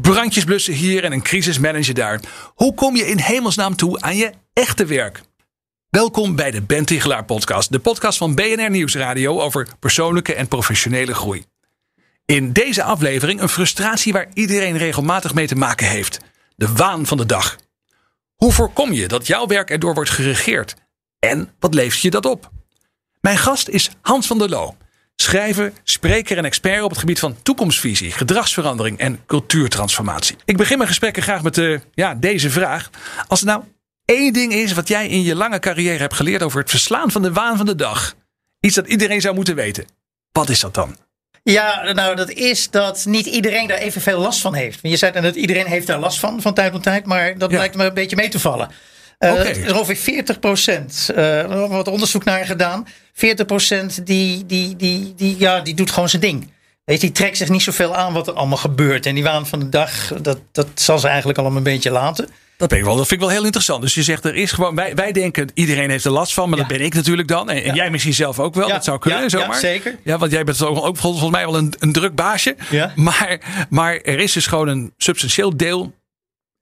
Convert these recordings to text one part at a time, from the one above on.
Brandjes blussen hier en een crisismanager daar. Hoe kom je in hemelsnaam toe aan je echte werk? Welkom bij de Ben Tichelaar podcast. De podcast van BNR Nieuwsradio over persoonlijke en professionele groei. In deze aflevering een frustratie waar iedereen regelmatig mee te maken heeft. De waan van de dag. Hoe voorkom je dat jouw werk erdoor wordt geregeerd? En wat levert je dat op? Mijn gast is Hans van der Loo. Schrijver, spreker en expert op het gebied van toekomstvisie, gedragsverandering en cultuurtransformatie. Ik begin mijn gesprekken graag met de, ja, deze vraag. Als er nou één ding is wat jij in je lange carrière hebt geleerd over het verslaan van de waan van de dag. Iets dat iedereen zou moeten weten. Wat is dat dan? Ja, nou dat is dat niet iedereen daar evenveel last van heeft. Je zei dat iedereen heeft daar last van, van tijd tot tijd. Maar dat Ja. lijkt me een beetje mee te vallen. Eh Oké. Er is ongeveer 40 procent. hebben wat onderzoek naar gedaan. 40 procent die, die, die, die, ja, die doet gewoon zijn ding. Weet je, die trekt zich niet zoveel aan wat er allemaal gebeurt. En die waan van de dag, dat, dat zal ze eigenlijk allemaal een beetje laten. Dat, ben ik wel, dat vind ik wel heel interessant. Dus je zegt er is gewoon, wij, wij denken iedereen heeft er last van, maar Ja. dat ben ik natuurlijk dan. En, en Ja. jij misschien zelf ook wel. Ja, Dat zou kunnen, zomaar. ja, zeker. Ja, want jij bent ook, ook volgens mij wel een, een druk baasje. Ja. Maar, maar er is dus gewoon een substantieel deel,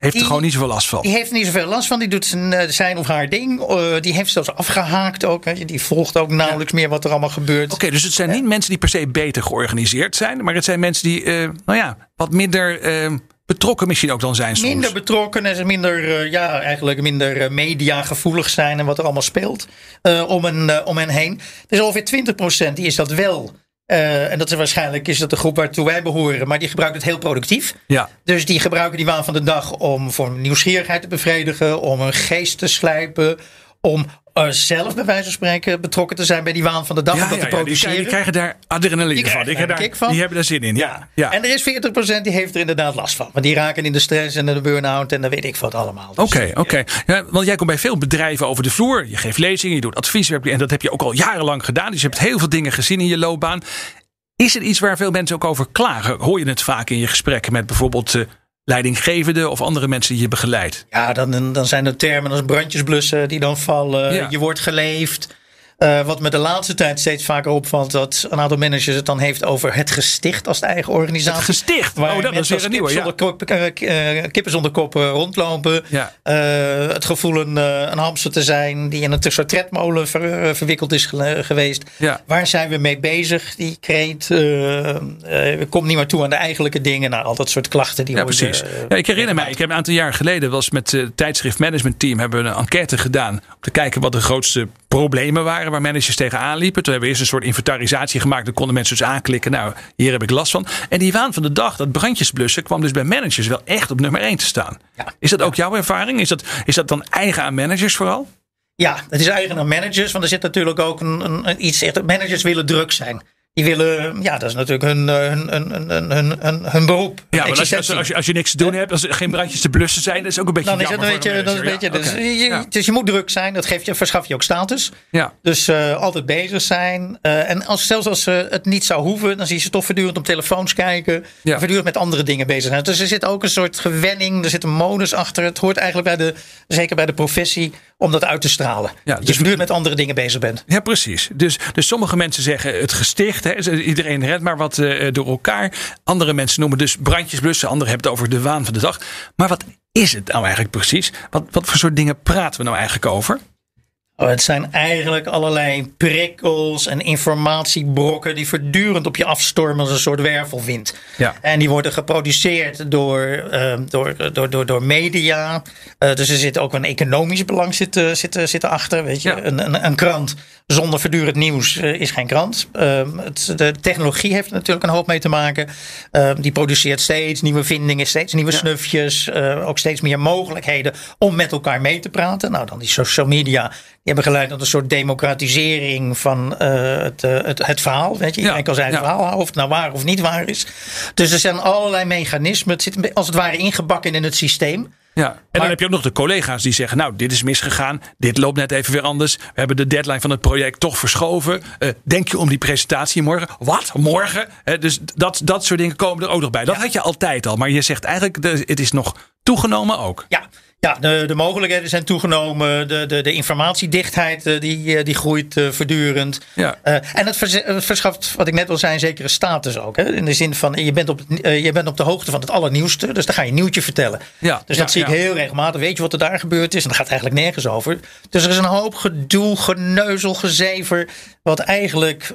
heeft er gewoon niet zoveel last van. Die heeft er niet zoveel last van. Die doet zijn, eh, zijn of haar ding. Eh, die heeft zelfs afgehaakt ook. Weet je. Die volgt ook nauwelijks meer wat er allemaal gebeurt. Oké, dus het zijn niet mensen die per se beter georganiseerd zijn, maar het zijn mensen die, eh, nou ja, wat minder betrokken misschien ook dan zijn soms. Minder betrokken en ze minder, ja, eigenlijk minder mediagevoelig zijn en wat er allemaal speelt om, hen, om hen heen. Er is ongeveer 20% die is dat wel. Eh, en dat is waarschijnlijk is dat de groep waartoe wij behoren, maar die gebruikt het heel productief. Ja, Dus die gebruiken die waan van de dag om voor nieuwsgierigheid te bevredigen, om hun geest te slijpen, om eh, zelf bij wijze van spreken betrokken te zijn bij die waan van de dag, ja, om dat ja, te ja, die, produceren. die krijgen daar adrenaline Die van. Die, daar kick van. die hebben daar zin in. Ja, ja. En er is 40% die heeft er inderdaad last van. Want die raken in de stress en de burn-out en dan weet ik wat allemaal. Dus, Oké, oké. Ja, want jij komt bij veel bedrijven over de vloer. Je geeft lezingen, je doet advieswerk. En dat heb je ook al jarenlang gedaan. Dus je hebt heel veel dingen gezien in je loopbaan. Is er iets waar veel mensen ook over klagen? Hoor je het vaak in je gesprekken met bijvoorbeeld leidinggevenden of andere mensen die je begeleidt? Ja, dan, dan zijn er termen als brandjesblussen die dan vallen. Ja. Je wordt geleefd. Eh, wat me de laatste tijd steeds vaker opvalt, dat een aantal managers het dan heeft over het gesticht als de eigen organisatie. Het gesticht. Waar Oh, dat is weer een nieuwe. Ja. zonder kop, kippen zonder kop eh, rondlopen. Ja. Eh, het gevoel een, een hamster te zijn die in een soort tredmolen ver- verwikkeld is geweest. Ja. Waar zijn we mee bezig? Die kreet. komen niet meer toe aan de eigenlijke dingen. Nou, al dat soort klachten die Ja, precies. Ja, ik herinner mij, ik heb een aantal jaar geleden was met het tijdschrift Management Team hebben we een enquête gedaan om te kijken wat de grootste problemen waren waar managers tegenaan liepen. Toen hebben we eerst een soort inventarisatie gemaakt. Dan konden mensen dus aanklikken. Nou, hier heb ik last van. En die waan van de dag, dat brandjesblussen, kwam dus bij managers wel echt op nummer 1 te staan. Ja. Is dat ook jouw ervaring? Is dat, is dat dan eigen aan managers vooral? Ja, het is eigen aan managers. Want er zit natuurlijk ook een, een, een iets. echt- Managers willen druk zijn. Die willen, ja, dat is natuurlijk hun, eh, hun, hun, hun, hun, beroep. Ja, maar als je, als, je, als je niks te doen hebt, als er geen brandjes te blussen zijn, dat is ook een beetje dan is het een beetje, dat is een beetje Ja, dus, je, Ja. dus je moet druk zijn. Dat geeft je, verschaft je ook status. Ja. Dus eh, altijd bezig zijn. Eh, en als, zelfs als ze het niet zou hoeven, dan zie je ze toch voortdurend op telefoons kijken. Ja. Voortdurend met andere dingen bezig zijn. Dus er zit ook een soort gewenning, er zit een modus achter. Het hoort eigenlijk bij de, zeker bij de professie, om dat uit te stralen. Ja, dat je dus- voortdurend met andere dingen bezig bent. Ja, precies. Dus, dus sommige mensen zeggen het gesticht. Hè, iedereen redt maar wat eh, door elkaar. Andere mensen noemen dus brandjes blussen. Anderen hebben het over de waan van de dag. Maar wat is het nou eigenlijk precies? Wat, wat voor soort dingen praten we nou eigenlijk over? Oh, het zijn eigenlijk allerlei prikkels en informatiebrokken die voortdurend op je afstormen als een soort wervelwind. Ja. En die worden geproduceerd door, eh, door, door, door, door media. Eh, dus er zit ook een economisch belang zit, eh, zit, zit erachter. Weet je? Ja. Een, een, een krant zonder voortdurend nieuws eh, is geen krant. Ehm, het, de technologie heeft er natuurlijk een hoop mee te maken. Ehm, die produceert steeds nieuwe vindingen, steeds nieuwe snufjes. eh, ook steeds meer mogelijkheden om met elkaar mee te praten. Nou, dan die social media hebben geleid tot een soort democratisering van uh, het, het, het, verhaal. Weet je, iedereen ja, kan zijn ja. verhaal houden, of het nou waar of niet waar is. Dus er zijn allerlei mechanismen. Het zit als het ware ingebakken in het systeem. Ja, en maar, dan heb je ook nog de collega's die zeggen: Nou, dit is misgegaan. Dit loopt net even weer anders. We hebben de deadline van het project toch verschoven. Uh, denk je om die presentatie morgen? Wat? Morgen? Uh, dus dat, dat soort dingen komen er ook nog bij. Dat ja. had je altijd al. Maar je zegt eigenlijk: de, het is nog toegenomen ook. Ja, ja, de, de mogelijkheden zijn toegenomen. De, de, de informatiedichtheid uh, die, die groeit uh, voortdurend. Ja. Uh, en het, vers, het, verschaft, wat ik net al zei, een zekere status ook. Hè? In de zin van, je bent, op, je bent op de hoogte van het allernieuwste. Dus dan ga je een nieuwtje vertellen. Ja. Dus dat zie ik heel regelmatig. Weet je wat er daar gebeurd is? En dat gaat eigenlijk nergens over. Dus er is een hoop gedoe, geneuzel, gezever. Wat eigenlijk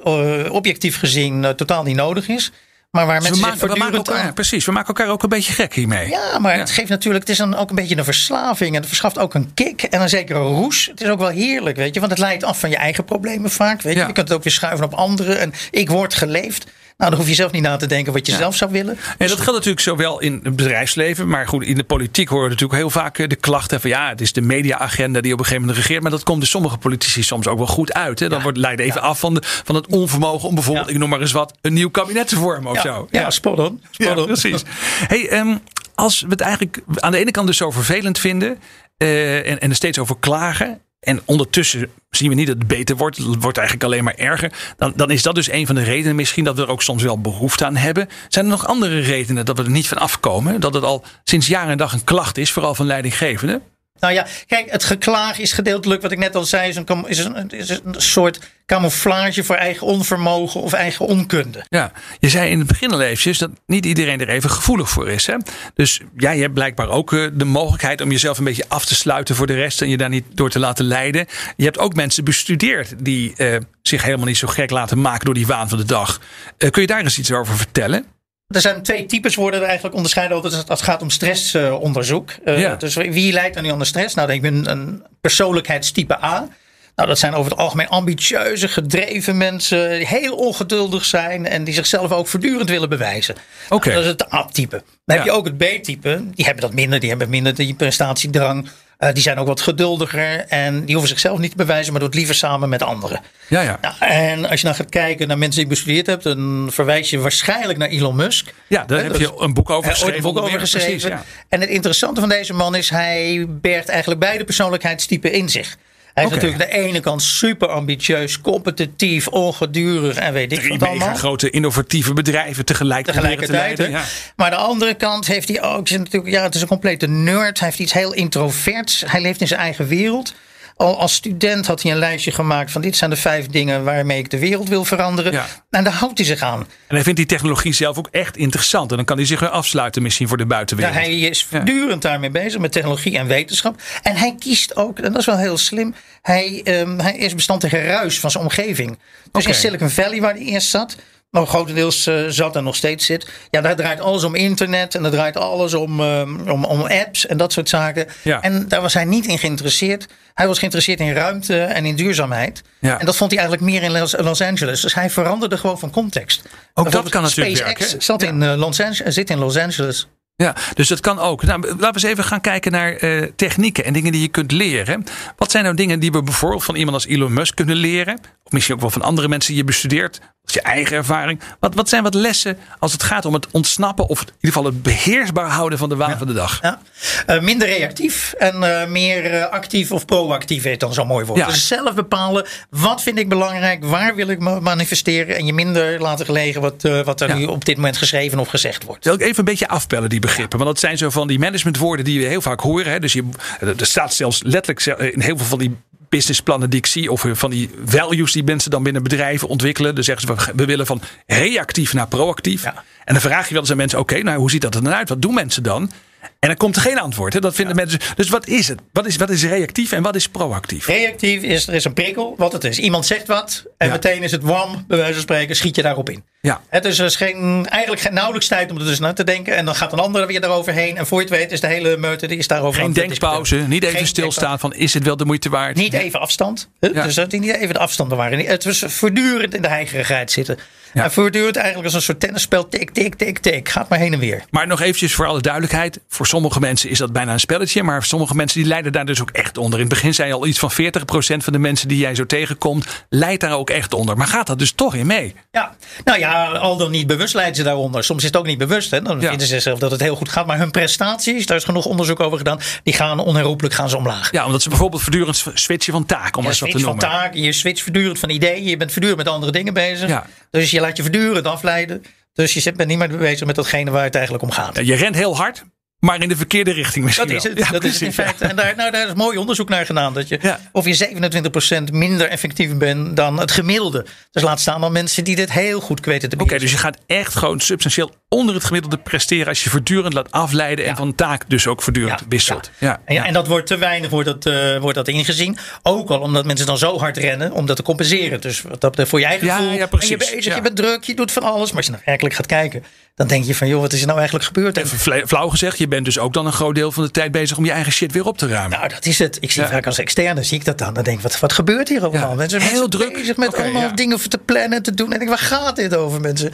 objectief gezien totaal niet nodig is. Maar waar dus mensen we maken, we maken elkaar, aan... precies, we maken elkaar ook een beetje gek hiermee. Ja, maar ja. het geeft natuurlijk, het is dan ook een beetje een verslaving. En het verschaft ook een kick en een zekere roes. Het is ook wel heerlijk, weet je. Want het leidt af van je eigen problemen vaak. Weet je, Ja. je kunt het ook weer schuiven op anderen. En ik word geleefd. Nou, dan hoef je zelf niet na te denken wat je zelf zou willen. En dat geldt natuurlijk zowel in het bedrijfsleven, maar goed, in de politiek horen we natuurlijk heel vaak eh, de klachten van ja, het is de mediaagenda die op een gegeven moment regeert. Maar dat komt dus sommige politici soms ook wel goed uit. Hè? Dan Ja. wordt leidt even Ja. af van, de, van het onvermogen om bijvoorbeeld, Ja. ik noem maar eens wat, een nieuw kabinet te vormen of ja, zo. Ja, spot on. Spot Ja, on. precies. Hey, ehm, als we het eigenlijk aan de ene kant dus zo vervelend vinden eh, en, en er steeds over klagen. En ondertussen zien we niet dat het beter wordt. Het wordt eigenlijk alleen maar erger. Dan, dan is dat dus een van de redenen misschien dat we er ook soms wel behoefte aan hebben. Zijn er nog andere redenen dat we er niet van afkomen? Dat het al sinds jaar en dag een klacht is, vooral van leidinggevenden? Nou ja, kijk, het geklaag is gedeeltelijk, wat ik net al zei, is een, is een, soort camouflage voor eigen onvermogen of eigen onkunde. Ja, je zei in het begin al dat niet iedereen er even gevoelig voor is. Hè? Dus jij hebt blijkbaar ook eh, de mogelijkheid om jezelf een beetje af te sluiten voor de rest en je daar niet door te laten leiden. Je hebt ook mensen bestudeerd die eh, zich helemaal niet zo gek laten maken door die waan van de dag. Eh, kun je daar eens iets over vertellen? Er zijn twee types worden er eigenlijk onderscheiden altijd als het gaat om stressonderzoek. Uh, Ja. Dus wie leidt dan niet onder stress? Nou, ik ben een persoonlijkheidstype A. Nou, dat zijn over het algemeen ambitieuze, gedreven mensen, die heel ongeduldig zijn en die zichzelf ook voortdurend willen bewijzen. Oké. Nou, dat is het A-type. Dan heb je ook het B-type. Die hebben dat minder, die hebben minder die prestatiedrang. Eh, die zijn ook wat geduldiger en die hoeven zichzelf niet te bewijzen, maar doen het liever samen met anderen. Ja, ja. Nou, en als je dan gaat kijken naar mensen die ik bestudeerd heb, dan verwijs je waarschijnlijk naar Elon Musk. Ja, daar heb je een boek over geschreven. een boek over onder meer. geschreven. Precies, ja. En het interessante van deze man is, hij bergt eigenlijk beide persoonlijkheidstypen in zich. Hij is natuurlijk aan de ene kant super ambitieus, competitief, ongedurig en weet ik Drie wat allemaal. grote innovatieve bedrijven tegelijk proberen te Tegelijkertijd. leiden. Ja. Maar aan de andere kant heeft hij ook, is natuurlijk, ja, het is een complete nerd. Hij heeft iets heel introverts. Hij leeft in zijn eigen wereld. Al als student had hij een lijstje gemaakt van dit zijn de vijf dingen waarmee ik de wereld wil veranderen. Ja. En daar houdt hij zich aan. En hij vindt die technologie zelf ook echt interessant. En dan kan hij zich weer afsluiten misschien voor de Ja, buitenwereld. hij is voortdurend daarmee bezig met technologie en wetenschap. En hij kiest ook, en dat is wel heel slim, hij, ehm, hij is bestand tegen ruis van zijn omgeving. Dus in Silicon Valley, waar hij eerst zat, maar grotendeels eh, zat en nog steeds zit, ja, daar draait alles om internet en daar draait alles om, ehm, om, om apps en dat soort zaken. Ja. En daar was hij niet in geïnteresseerd. Hij was geïnteresseerd in ruimte en in duurzaamheid. Ja. En dat vond hij eigenlijk meer in Los, Los Angeles. Dus hij veranderde gewoon van context. Bijvoorbeeld kan natuurlijk SpaceX werken. Zat in, eh, Los Angeles, zit in Los Angeles. Ja, dus dat kan ook. Nou, laten we eens even gaan kijken naar eh, technieken en dingen die je kunt leren. Wat zijn nou dingen die we bijvoorbeeld van iemand als Elon Musk kunnen leren? Of misschien ook wel van andere mensen die je bestudeert. Dat is je eigen ervaring. Wat, wat zijn wat lessen als het gaat om het ontsnappen of in ieder geval het beheersbaar houden van de waan van de dag? Ja. Eh, minder reactief en eh, meer actief of proactief heet dan zo'n mooi woord. Ja. Dus zelf bepalen wat vind ik belangrijk, waar wil ik me manifesteren en je minder laten gelegen wat, wat er nu op dit moment geschreven of gezegd wordt. Zal ik even een beetje afpellen, die Want dat zijn zo van die managementwoorden die we heel vaak horen. Hè? Dus je, er staat zelfs letterlijk in heel veel van die businessplannen die ik zie, of van die values die mensen dan binnen bedrijven ontwikkelen. Dan zeggen ze, we- willen van reactief naar proactief. Ja. En dan vraag je wel eens aan mensen, oké, nou hoe ziet dat er dan uit? Wat doen mensen dan? En dan komt er geen antwoord. Hè? Dat vinden mensen. Dus wat is het? Wat is, wat is reactief en wat is proactief? Reactief is, er is een prikkel, wat het is. Iemand zegt wat en Ja. meteen is het wam, bij wijze van spreken, schiet je daarop in. Ja. Het is dus geen, eigenlijk geen, nauwelijks tijd om er dus naar te denken. En dan gaat een ander weer daaroverheen. En voor je het weet is de hele meute die is daarover Geen denkpauze, niet even Geen stilstaan van is het wel de moeite waard? Niet even afstand. Ja. Dus dat die niet even de afstand bewaren. Het was voortdurend in de heigerigheid zitten. Ja. En voortdurend eigenlijk als een soort tennisspel. Tik, tik, tik, tik. Gaat maar heen en weer. Maar nog eventjes voor alle duidelijkheid. Voor sommige mensen is dat bijna een spelletje. Maar sommige mensen die lijden daar dus ook echt onder. In het begin zei je al iets van 40% van de mensen die jij zo tegenkomt. Leidt daar ook echt onder. Maar gaat dat dus toch in mee? Ja, nou ja, al dan niet bewust leiden ze daaronder. Soms is het ook niet bewust. Hè? Dan Ja. vinden ze zelf dat het heel goed gaat. Maar hun prestaties, daar is genoeg onderzoek over gedaan. Die gaan onherroepelijk gaan ze omlaag. Ja, omdat ze bijvoorbeeld voortdurend switchen van taak. Om eens wat te switcht van noemen. taken, je switcht voortdurend van ideeën. Je bent voortdurend met andere dingen bezig. Ja. Dus je laat je voortdurend afleiden. Dus je bent niet meer bezig met datgene waar het eigenlijk om gaat. Ja, Je rent heel hard. Maar in de verkeerde richting misschien Dat is het, Ja, dat is het in ja. feite. En daar, nou, daar is mooi onderzoek naar gedaan. Dat je, Ja. Of je 27% minder effectief bent dan het gemiddelde. Dus laat staan dan mensen die dit heel goed weten te Oké, dus je gaat echt gewoon substantieel onder het gemiddelde presteren. Als je voortdurend laat afleiden. En van taak dus ook voortdurend wisselt. Ja. En, en dat wordt te weinig wordt dat, eh, wordt dat ingezien. Ook al omdat mensen dan zo hard rennen om dat te compenseren. Dus wat dat voor je eigen Ja, gevoel. ja, precies. je bezig, je bent druk, je doet van alles. Maar als je nou werkelijk gaat kijken, dan denk je van joh, wat is er nou eigenlijk gebeurd? En, Even flauw gezegd, je bent dus ook dan een groot deel van de tijd bezig om je eigen shit weer op te ruimen. nou, dat is het. Ik zie Ja. vaak als externe, zie ik dat dan. Dan denk ik, wat, wat gebeurt hier allemaal? Ja. Mensen Heel zijn druk. bezig met allemaal ja. dingen te plannen en te doen. En ik waar gaat dit over mensen?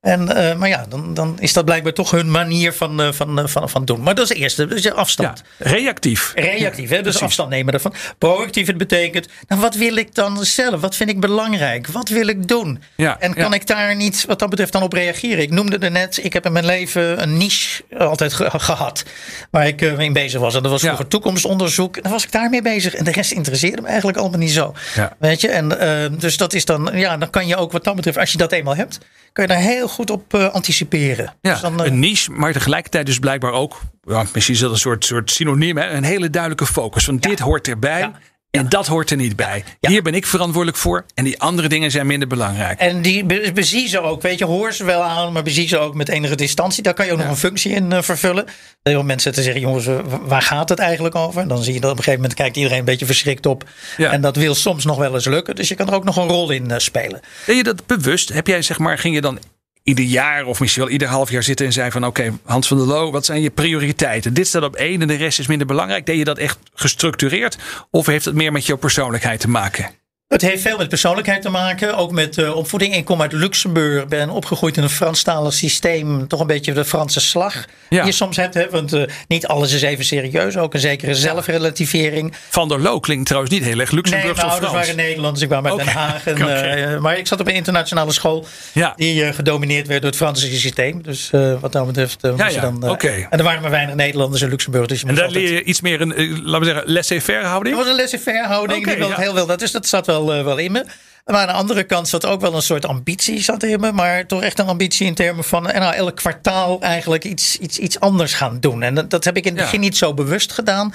En, eh, maar ja, dan, dan is dat blijkbaar toch hun manier van, eh, van, eh, van, van doen. Maar dat is het eerste, dus je afstand. reactief. Reactief, hè? dus Precies. afstand nemen daarvan. Proactief, het betekent, nou, wat wil ik dan zelf? Wat vind ik belangrijk? Wat wil ik doen? En kan ik daar niet, wat dat betreft, dan op reageren? Ik noemde er net, ik heb in mijn leven een niche altijd ge- gehad. Waar ik eh, mee bezig was. En dat was Ja. vroeger toekomstonderzoek. En dan was ik daarmee bezig. En de rest interesseerde me eigenlijk allemaal niet zo. Ja. Weet je? En eh, dus dat is dan, ja, dan kan je ook wat dat betreft, als je dat eenmaal hebt, kan je daar heel goed op eh, anticiperen. Ja, Dus dan, eh, een niche, maar tegelijkertijd dus blijkbaar ook, ja, misschien is dat een soort, soort synoniem, hè? een hele duidelijke focus. Van dit hoort erbij Ja. En dat hoort er niet bij. Ja. Hier ben ik verantwoordelijk voor en die andere dingen zijn minder belangrijk. En die be- bezie ze ook, weet je, hoor ze wel aan, maar bezie ze ook met enige distantie. Daar kan je ook nog een functie in eh, vervullen. Heel veel mensen te zeggen, jongens, waar gaat het eigenlijk over? En dan zie je dat op een gegeven moment kijkt iedereen een beetje verschrikt op. Ja. En dat wil soms nog wel eens lukken. Dus je kan er ook nog een rol in eh, spelen. Deed je dat bewust? Heb jij zeg maar, ging je dan ieder jaar of misschien wel ieder half jaar zitten en zei van oké, Hans van der Loo, wat zijn je prioriteiten? Dit staat op één en de rest is minder belangrijk. Deed je dat echt gestructureerd of heeft het meer met jouw persoonlijkheid te maken? Het heeft veel met persoonlijkheid te maken. Ook met eh, opvoeding. Ik kom uit Luxemburg. Ben opgegroeid in een Franstalig systeem. Toch een beetje de Franse slag. Ja. Die je soms hebt. Hè? Want eh, niet alles is even serieus. Ook een zekere zelfrelativering. Van der Loo klinkt trouwens niet heel erg Nee, Luxemburgs mijn of ouders Frans. waren Nederlanders. Ik kwam uit. Den Haag. En, eh, maar ik zat op een internationale school. Ja. Die gedomineerd werd door het Franse systeem. Dus wat dat betreft. Ja, je dan. En er waren maar weinig Nederlanders in Luxemburg. Dus je En daar altijd- leer je iets meer een, laten we zeggen, laissez-faire houding? het was een laissez-faire houding. Die heel wel, dat, is, dat zat wel, eh, wel in me. Maar aan de andere kant zat ook wel een soort ambitie zat in me. Maar toch echt een ambitie in termen van eh, nou, elk kwartaal eigenlijk iets, iets, iets anders gaan doen. En dat, dat heb ik in het Ja. begin niet zo bewust gedaan.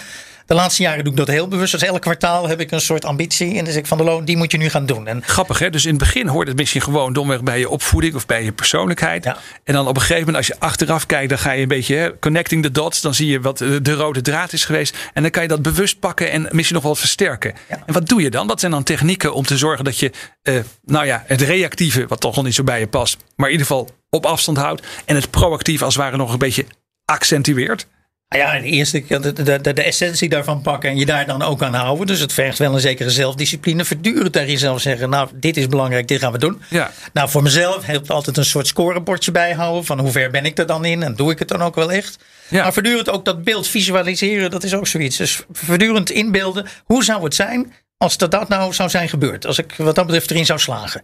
De laatste jaren doe ik dat heel bewust. Dus elk kwartaal heb ik een soort ambitie. En dan zeg ik van de loon, die moet je nu gaan doen. En Grappig hè? Dus in het begin hoort het misschien gewoon domweg bij je opvoeding of bij je persoonlijkheid. Ja. En dan op een gegeven moment als je achteraf kijkt, dan ga je een beetje hè, connecting the dots. Dan zie je wat eh, de rode draad is geweest. En dan kan je dat bewust pakken en misschien nog wel versterken. Ja. En wat doe je dan? Wat zijn dan technieken om te zorgen dat je, eh, nou ja, het reactieve, wat toch al niet zo bij je past, maar in ieder geval op afstand houdt. En het proactieve als het ware nog een beetje accentueert. Nou ja, de eerste de, de, de, essentie daarvan pakken en je daar dan ook aan houden. Dus het vergt wel een zekere zelfdiscipline. Voortdurend tegen jezelf zeggen, nou, dit is belangrijk, dit gaan we doen. Ja. Nou, voor mezelf helpt altijd een soort scorebordje bijhouden. Van hoe ver ben ik er dan in en doe ik het dan ook wel echt. Ja. Maar voortdurend ook dat beeld visualiseren, dat is ook zoiets. Dus voortdurend inbeelden, hoe zou het zijn als dat, dat nou zou zijn gebeurd? Als ik wat dat betreft erin zou slagen.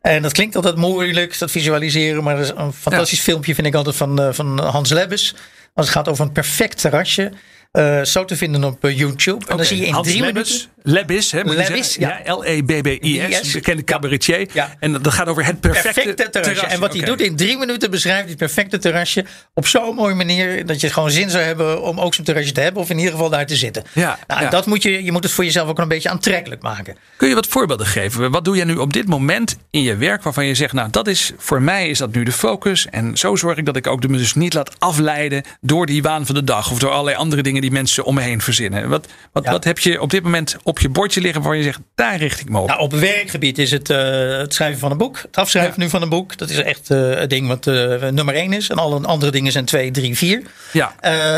En dat klinkt altijd moeilijk, dat visualiseren. Maar dat is een fantastisch filmpje vind ik altijd van, eh, van Hans Lebbes. Als het gaat over een perfect terrasje. Eh, zo te vinden op eh, YouTube. En dan zie je in Hans drie minuten. Lebbis, hè, Lebbis, ja. ja. L-E-B-B-I-S, IS. bekende cabaretier. Ja. En dat gaat over het perfecte, perfecte terrasje. En wat hij doet in drie minuten beschrijft hij het perfecte terrasje op zo'n mooie manier dat je gewoon zin zou hebben om ook zo'n terrasje te hebben of in ieder geval daar te zitten. Ja, nou, ja. Dat moet je, je moet het voor jezelf ook een beetje aantrekkelijk maken. Kun je wat voorbeelden geven? Wat doe jij nu op dit moment in je werk waarvan je zegt, nou dat is voor mij is dat nu de focus. En zo zorg ik dat ik ook de dus niet laat afleiden door die waan van de dag of door allerlei andere dingen die mensen om me heen verzinnen. Wat, wat, Ja. wat heb je op dit moment op je bordje liggen waar je zegt, daar richt ik me op? Nou, op werkgebied is het, uh, het schrijven van een boek. Het afschrijven nu van een boek. Dat is echt uh, het ding wat uh, nummer één is. En alle andere dingen zijn twee, drie, vier. Ja.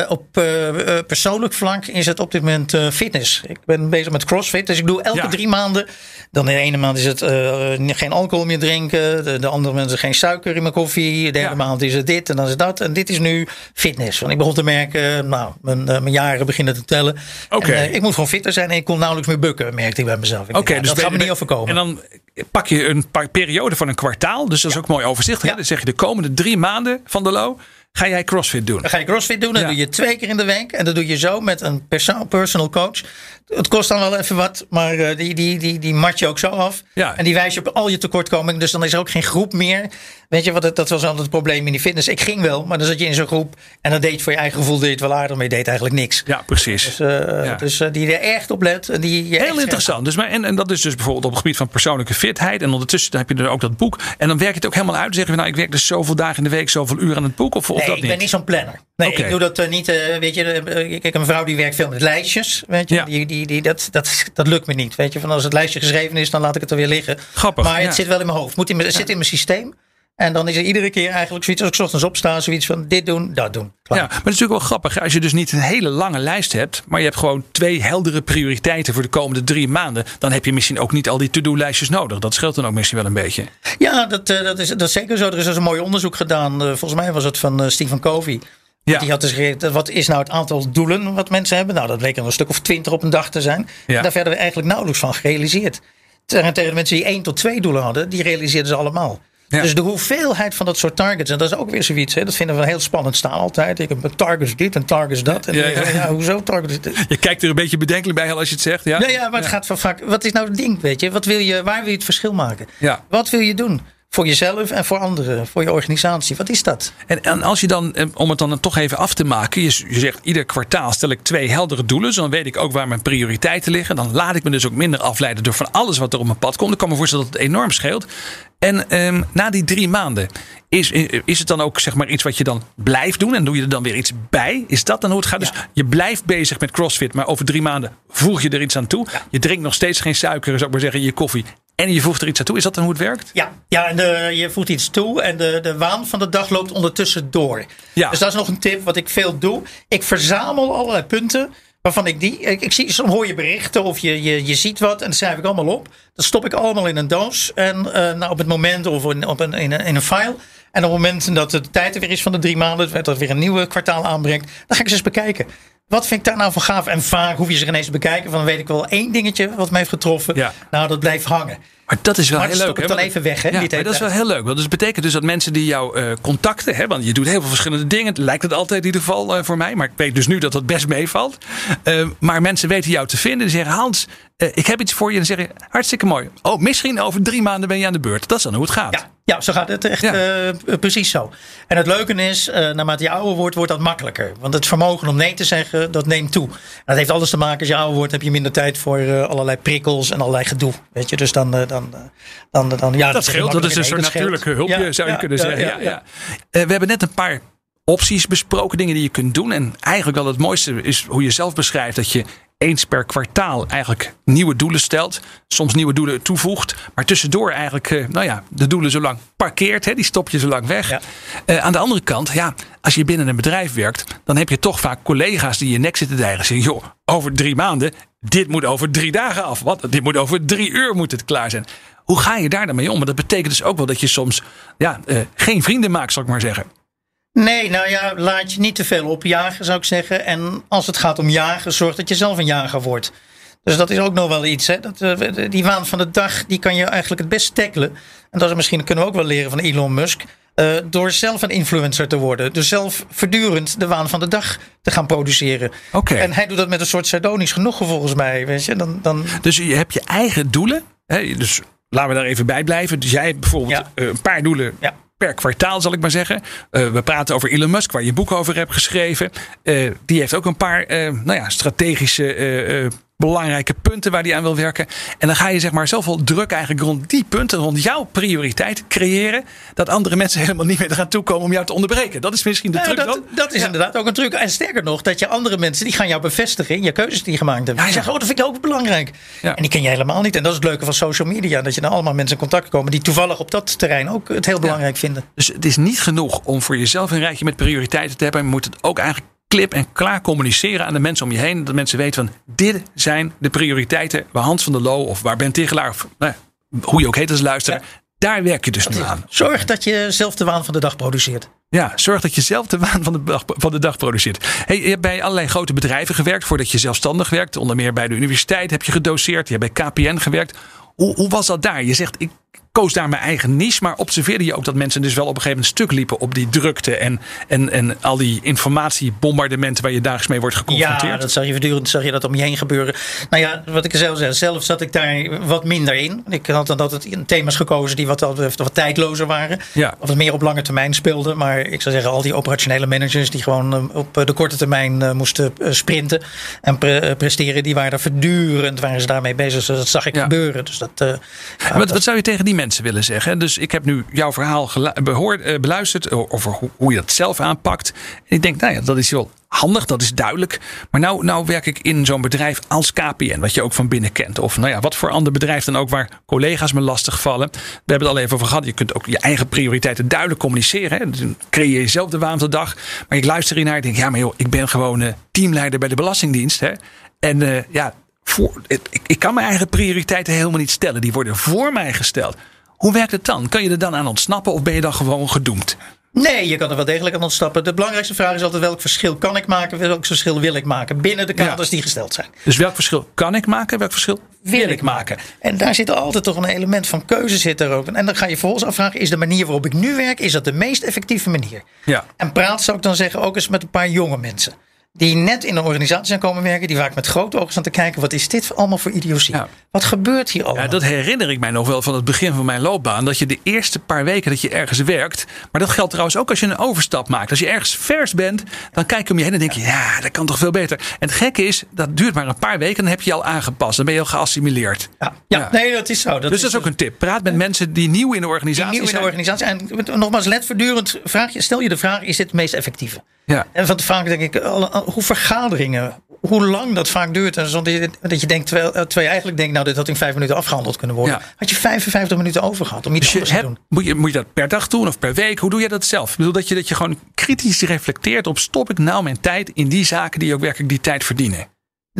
op persoonlijk vlak is het op dit moment fitness. Ik ben bezig met crossfit. Dus ik doe elke Ja. drie maanden. Dan de ene maand is het geen alcohol meer drinken. De, de andere maand is er geen suiker in mijn koffie. De derde maand is het dit en dan is dat. En dit is nu fitness. Want ik begon te merken, nou, mijn, mijn jaren beginnen te tellen. Oké. En, ik moet gewoon fitter zijn en ik kon nauwelijks meer bukken, merkte ik bij mezelf. Oké, ja, dat ben- gaat me niet overkomen. En dan pak je een paar periode van een kwartaal. Dus dat is ook mooi overzichtelijk. Ja. hè? Dan zeg je de komende drie maanden van de low ga jij crossfit doen. Dan ga je crossfit doen. Dat Ja. doe je twee keer in de week. En dat doe je zo met een perso- personal coach. Het kost dan wel even wat. Maar eh, die, die, die, die mat je ook zo af. Ja. En die wijs je op al je tekortkomingen. Dus dan is er ook geen groep meer. Weet je wat? het- Dat was altijd het probleem in die fitness. Ik ging wel. Maar dan zat je in zo'n groep. En dan deed je voor je eigen gevoel deed je het wel aardig. Maar je deed eigenlijk niks. Ja, precies. Dus, eh, Ja. dus eh, die er echt op let. En die je Heel interessant. Dus, maar, en, en dat is dus bijvoorbeeld op het gebied van persoonlijke fitheid. En ondertussen heb je er ook dat boek. En dan werk je het ook helemaal uit. Dan zeg je, van, nou, ik werk dus zoveel dagen in de week, zoveel uur aan het boek. Of, of Nee, dat ik niet? ben niet zo'n planner. Nee, ik doe dat eh, niet. eh, weet je, eh, ik heb een vrouw die werkt veel met lijstjes. Weet je, Ja. die, die, die, dat, dat, dat lukt me niet. Weet je, van als het lijstje geschreven is, dan laat ik het er weer liggen. Grappig, Maar het ja. zit wel in mijn hoofd. Moet in het zit in mijn systeem. En dan is er iedere keer eigenlijk zoiets als ik ochtends opsta, zoiets van dit doen, dat doen. Klaar. Ja, maar het is natuurlijk wel grappig. Als je dus niet een hele lange lijst hebt, maar je hebt gewoon twee heldere prioriteiten voor de komende drie maanden, dan heb je misschien ook niet al die to-do-lijstjes nodig. Dat scheelt dan ook misschien wel een beetje. Ja, dat, eh, dat, is, dat is zeker zo. Er is dus een mooi onderzoek gedaan. eh, volgens mij was het van eh, Stephen Covey. Ja. Die had dus gereed, wat is nou het aantal doelen wat mensen hebben? Nou, dat bleek er een stuk of twintig op een dag te zijn. Ja. Daar werden we eigenlijk nauwelijks van gerealiseerd. Tegen de mensen die één tot twee doelen hadden, die realiseerden ze allemaal. Ja. Dus de hoeveelheid van dat soort targets, en dat is ook weer zoiets, hè, dat vinden we heel spannend staan altijd. Ik heb een targets dit en targets dat. En Ja, ja, ja. hoezo targets dit? Je kijkt er een beetje bedenkelijk bij als je het zegt. Ja, Nee, ja, maar het gaat van vaak. Wat is nou het ding, weet je? Wat wil je waar wil je het verschil maken? Wat wil je doen? Voor jezelf en voor anderen, voor je organisatie. Wat is dat? En, en als je dan, eh, om het dan toch even af te maken, je, je zegt ieder kwartaal stel ik twee heldere doelen. Dan weet ik ook waar mijn prioriteiten liggen. Dan laat ik me dus ook minder afleiden door van alles wat er op mijn pad komt. Ik kan me voorstellen dat het enorm scheelt. En ehm, na die drie maanden, is, is het dan ook zeg maar iets wat je dan blijft doen? En doe je er dan weer iets bij? Is dat dan hoe het gaat? Dus je blijft bezig met CrossFit, maar over drie maanden voeg je er iets aan toe. Je drinkt nog steeds geen suiker, zou ik maar zeggen, in je koffie. En je voegt er iets aan toe. Is dat dan hoe het werkt? Ja, ja en de, je voegt iets toe en de, de waan van de dag loopt ondertussen door. Ja. Dus dat is nog een tip wat ik veel doe. Ik verzamel allerlei punten waarvan ik die. Ik, ik zie, soms hoor je berichten of je, je, je ziet wat en dat schrijf ik allemaal op. Dat stop ik allemaal in een doos. En eh, nou, op het moment of in, op een, in, een, in een file. En op het moment dat de tijd er weer is van de drie maanden, dat er weer een nieuwe kwartaal aanbrengt, dan ga ik ze eens bekijken. Wat vind ik daar nou van gaaf? En vaak hoef je ze geen eens te bekijken. Van dan weet ik wel één dingetje wat mij heeft getroffen. Ja. Nou, dat blijft hangen. Maar dat is wel Maar heel dat leuk. hè? dan even weg, hè, Ja, dat is wel heel leuk. Want dus betekent dus dat mensen die jou eh, contacten, hè, want je doet heel veel verschillende dingen. Het lijkt het altijd in ieder geval eh, voor mij. Maar ik weet dus nu dat dat best meevalt. Eh, maar mensen weten jou te vinden. Die zeggen, Hans, ik heb iets voor je. En dan zeggen, hartstikke mooi. Oh, misschien over drie maanden ben je aan de beurt. Dat is dan hoe het gaat. Ja, ja, zo gaat het echt Ja. eh, precies zo. En het leuke is, eh, naarmate je ouder wordt, wordt dat makkelijker. Want het vermogen om nee te zeggen, dat neemt toe. En dat heeft alles te maken, als je ouder wordt, heb je minder tijd voor eh, allerlei prikkels en allerlei gedoe. Weet je, dus dan, eh, dan, eh, dan, dan, ja, Dat zeg je scheelt. Dat is een makkelijker soort natuurlijke hulpje, Ja, zou je kunnen zeggen. Ja. Eh, we hebben net een paar opties besproken, dingen die je kunt doen. En eigenlijk wel het mooiste is hoe je zelf beschrijft dat je eens per kwartaal eigenlijk nieuwe doelen stelt. Soms nieuwe doelen toevoegt. Maar tussendoor eigenlijk, eh, nou ja, de doelen zo lang parkeert. Hè, die stop je zo lang weg. Ja. Eh, aan de andere kant, ja, als je binnen een bedrijf werkt, dan heb je toch vaak collega's die je nek zitten dijgen. Zeggen, joh, over drie maanden, dit moet over drie dagen af. Wat? Dit moet over drie uur moet het klaar zijn. Hoe ga je daar dan mee om? Maar dat betekent dus ook wel dat je soms ja, eh, geen vrienden maakt, zal ik maar zeggen. Nee, nou ja, laat je niet te veel opjagen, zou ik zeggen. En als het gaat om jagen, zorg dat je zelf een jager wordt. Dus dat is ook nog wel iets. Hè? Dat, eh, die waan van de dag, die kan je eigenlijk het best tackelen. En dat is misschien kunnen we ook wel leren van Elon Musk. eh, door zelf een influencer te worden. Dus zelf voortdurend de waan van de dag te gaan produceren. Oké. En hij doet dat met een soort sardonisch genoegen volgens mij. Weet je? Dan, dan, Dus je hebt je eigen doelen. Hè? Dus laten we daar even bij blijven. Dus jij hebt bijvoorbeeld Ja. eh, een paar doelen ja. Per kwartaal, zal ik maar zeggen. Eh, we praten over Elon Musk, waar je boek over hebt geschreven. Eh, die heeft ook een paar eh, nou ja, strategische belangrijke punten waar hij aan wil werken. En dan ga je zeg maar zoveel druk eigenlijk rond die punten, rond jouw prioriteit creëren. Dat andere mensen helemaal niet meer gaan toekomen om jou te onderbreken. Dat is misschien de Ja, truc dat, dan. dat is inderdaad ook een truc. En sterker nog, dat je andere mensen, die gaan jou bevestigen in je keuzes die je gemaakt hebt. Ja, Die zeggen, oh, dat vind ik ook belangrijk. En die ken je helemaal niet. En dat is het leuke van social media. Dat je dan allemaal mensen in contact komen die toevallig op dat terrein ook het heel belangrijk vinden. Dus het is niet genoeg om voor jezelf een rijtje met prioriteiten te hebben. Je moet het ook eigenlijk klip en klaar communiceren aan de mensen om je heen. Dat mensen weten van dit zijn de prioriteiten waar Hans van der Loo of waar Ben Tigelaar of nou, hoe je ook heet als luisteren. Daar werk je dus nu aan. Zorg dat je zelf de waan van de dag produceert. Ja, zorg dat je zelf de waan van de dag, van de dag produceert. Hey, je hebt bij allerlei grote bedrijven gewerkt voordat je zelfstandig werkt. Onder meer bij de universiteit heb je gedoseerd. Je hebt bij KPN gewerkt. Hoe, hoe was dat daar? Je zegt, ik koos daar mijn eigen niche. Maar observeerde je ook dat mensen dus wel op een gegeven moment stuk liepen op die drukte en, en, en al die informatiebombardementen waar je dagelijks mee wordt geconfronteerd? Ja, dat zag je voortdurend zag je dat om je heen gebeuren. Nou ja, wat ik zelf zei, zelf zat ik daar wat minder in. Ik had dan altijd thema's gekozen die wat, wat tijdlozer waren. Ja. Of het meer op lange termijn speelden. Maar ik zou zeggen, al die operationele managers die gewoon eh, op de korte termijn eh, moesten eh, sprinten en pre- eh, presteren, die waren er voortdurend waren ze daarmee bezig. Dus dat zag ik Ja. gebeuren. Dus dat, eh, ja, Wat, dat- wat zou je tegen die willen zeggen? Dus ik heb nu jouw verhaal behoord, eh, beluisterd over hoe, je dat zelf aanpakt. En ik denk, nou ja, dat is wel handig, dat is duidelijk. Maar nou, nou werk ik in zo'n bedrijf als KPN, wat je ook van binnen kent. Of nou ja, wat voor ander bedrijf dan ook waar collega's me lastig vallen. We hebben het al even over gehad. Je kunt ook je eigen prioriteiten duidelijk communiceren. Hè. Dan creëer je zelf de waan de dag. Maar ik luister hiernaar en denk, ja, maar joh, ik ben gewoon eh, teamleider bij de Belastingdienst. Hè. En eh, ja, voor, ik, ik kan mijn eigen prioriteiten helemaal niet stellen. Die worden voor mij gesteld. Hoe werkt het dan? Kan je er dan aan ontsnappen of ben je dan gewoon gedoemd? Nee, je kan er wel degelijk aan ontsnappen. De belangrijkste vraag is altijd welk verschil kan ik maken, welk verschil wil ik maken binnen de kaders die gesteld zijn. Dus welk verschil kan ik maken? Welk verschil wil ik maken? En daar zit altijd toch een element van keuze zit er ook. En dan ga je vervolgens afvragen, is de manier waarop ik nu werk, is dat de meest effectieve manier? Ja. En praat zou ik dan zeggen ook eens met een paar jonge mensen. Die net in een organisatie zijn komen werken. Die vaak met grote ogen staan te kijken. Wat is dit allemaal voor idiotie? Ja. Wat gebeurt hier allemaal? Ja, dat herinner ik mij nog wel van het begin van mijn loopbaan. Dat je de eerste paar weken dat je ergens werkt. Maar dat geldt trouwens ook als je een overstap maakt. Als je ergens vers bent, dan kijk je om je heen en denk je, ja, dat kan toch veel beter. En het gekke is, dat duurt maar een paar weken. Dan heb je je al aangepast. Dan ben je al geassimileerd. ja, ja, Ja. nee, dat is zo. Dat dus dat is ook een tip. Praat met mensen die nieuw in de die organisatie nieuw in de zijn. organisatie. En nogmaals, let voortdurend. Vraag je, stel je de vraag: is dit het meest effectieve? Ja. En van vaak denk ik, alle- alle- hoe vergaderingen, hoe lang dat vaak duurt. En zo dat je, denkt, terwijl, eh, terwijl je eigenlijk denkt, nou, dit had in vijf minuten afgehandeld kunnen worden. Ja. Had je 55 minuten over gehad om iets Dus anders te doen. moet, je, moet je dat per dag doen of per week? Hoe doe je dat zelf? Ik bedoel dat je, dat je gewoon kritisch reflecteert op stop ik nou mijn tijd in die zaken die ook werkelijk die tijd verdienen.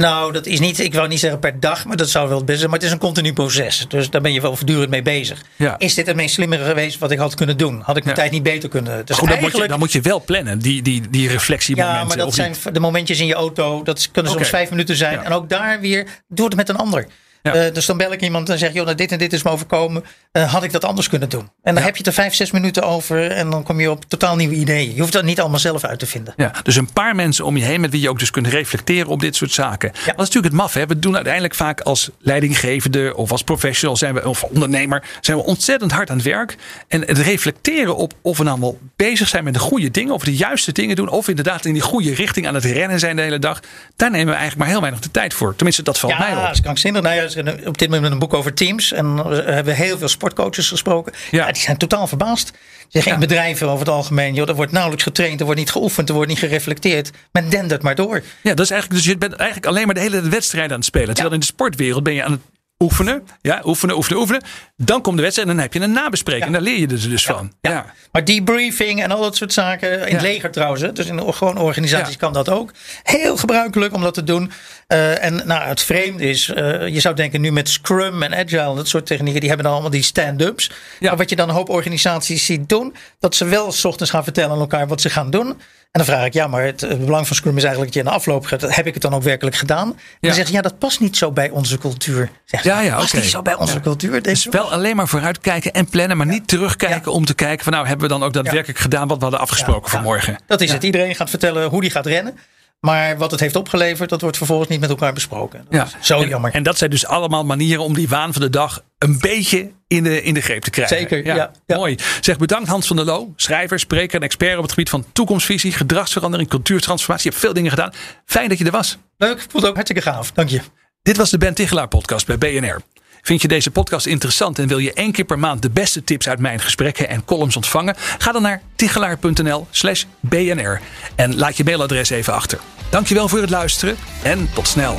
Nou, dat is niet, ik wou niet zeggen per dag, maar dat zou wel het beste zijn. Maar het is een continu proces. Dus daar ben je wel voortdurend mee bezig. Ja. Is dit het meest slimmere geweest wat ik had kunnen doen? Had ik mijn Ja. tijd niet beter kunnen? Dus Goed, dan, moet je, eigenlijk, dan moet je wel plannen, die, die, die reflectiemomenten. ja, maar dat zijn de momentjes in je auto. Dat kunnen soms vijf minuten zijn. Ja. En ook daar weer, doe het met een ander. Ja. Eh, dus dan bel ik iemand en zeg: joh, nou, dit en dit is me overkomen. Eh, had ik dat anders kunnen doen? En dan Ja. heb je er vijf, zes minuten over. En dan kom je op totaal nieuwe ideeën. Je hoeft dat niet allemaal zelf uit te vinden. Ja, dus een paar mensen om je heen met wie je ook dus kunt reflecteren op dit soort zaken. Dat is natuurlijk het maf. Hè? We doen uiteindelijk vaak als leidinggevende of als professional zijn we, of ondernemer zijn we ontzettend hard aan het werk. En het reflecteren op of we nou wel bezig zijn met de goede dingen, of de juiste dingen doen, of inderdaad in die goede richting aan het rennen zijn de hele dag. Daar nemen we eigenlijk maar heel weinig de tijd voor. Tenminste, dat valt mij Ja, op. dat is krankzinnig. Nou ja, op dit moment een boek over teams. En we hebben heel veel sportcoaches gesproken. Ja. Ja. die zijn totaal verbaasd. Ze Ja. bedrijven over het algemeen. Joh, er wordt nauwelijks getraind, er wordt niet geoefend, er wordt niet gereflecteerd. Men dendert maar door. Ja, dat is eigenlijk, dus je bent eigenlijk alleen maar de hele wedstrijd aan het spelen. Terwijl in de sportwereld ben je aan het oefenen. Ja, oefenen, oefenen, oefenen. Dan komt de wedstrijd en dan heb je een nabespreking. En daar leer je er dus van. Ja. Maar debriefing en al dat soort zaken. In het leger trouwens. hè, Dus in gewoon organisaties kan dat ook. Heel gebruikelijk om dat te doen. Eh, en nou, het vreemde is. eh, je zou denken nu met Scrum en Agile. Dat soort technieken. Die hebben dan allemaal die stand-ups. Maar wat je dan een hoop organisaties ziet doen. Dat ze wel s ochtends gaan vertellen aan elkaar wat ze gaan doen. En dan vraag ik, ja, maar het, belang van Scrum is eigenlijk dat je in de afloop gaat. Heb ik het dan ook werkelijk gedaan? En Ja. dan zeg je, ja, dat past niet zo bij onze cultuur. Ja, ja, past niet zo bij onze Ja. cultuur. Denk Dus wel alleen maar vooruitkijken en plannen, maar niet terugkijken om te kijken van nou hebben we dan ook daadwerkelijk gedaan wat we hadden afgesproken Ja, voor morgen. Dat is het. Iedereen gaat vertellen hoe die gaat rennen. Maar wat het heeft opgeleverd, dat wordt vervolgens niet met elkaar besproken. Dat Ja. is zo en, jammer. En dat zijn dus allemaal manieren om die waan van de dag een beetje in de, in de greep te krijgen. Zeker, ja, ja. Mooi. Zeg bedankt Hans van der Loo, schrijver, spreker en expert op het gebied van toekomstvisie, gedragsverandering, cultuurtransformatie. Je hebt veel dingen gedaan. Fijn dat je er was. Leuk, het ook hartstikke gaaf. Dank je. Dit was de Ben Tichelaar podcast bij BNR. Vind je deze podcast interessant en wil je één keer per maand de beste tips uit mijn gesprekken en columns ontvangen? Ga dan naar tichelaar.nl/slash BNR en laat je mailadres even achter. Dankjewel voor het luisteren en tot snel.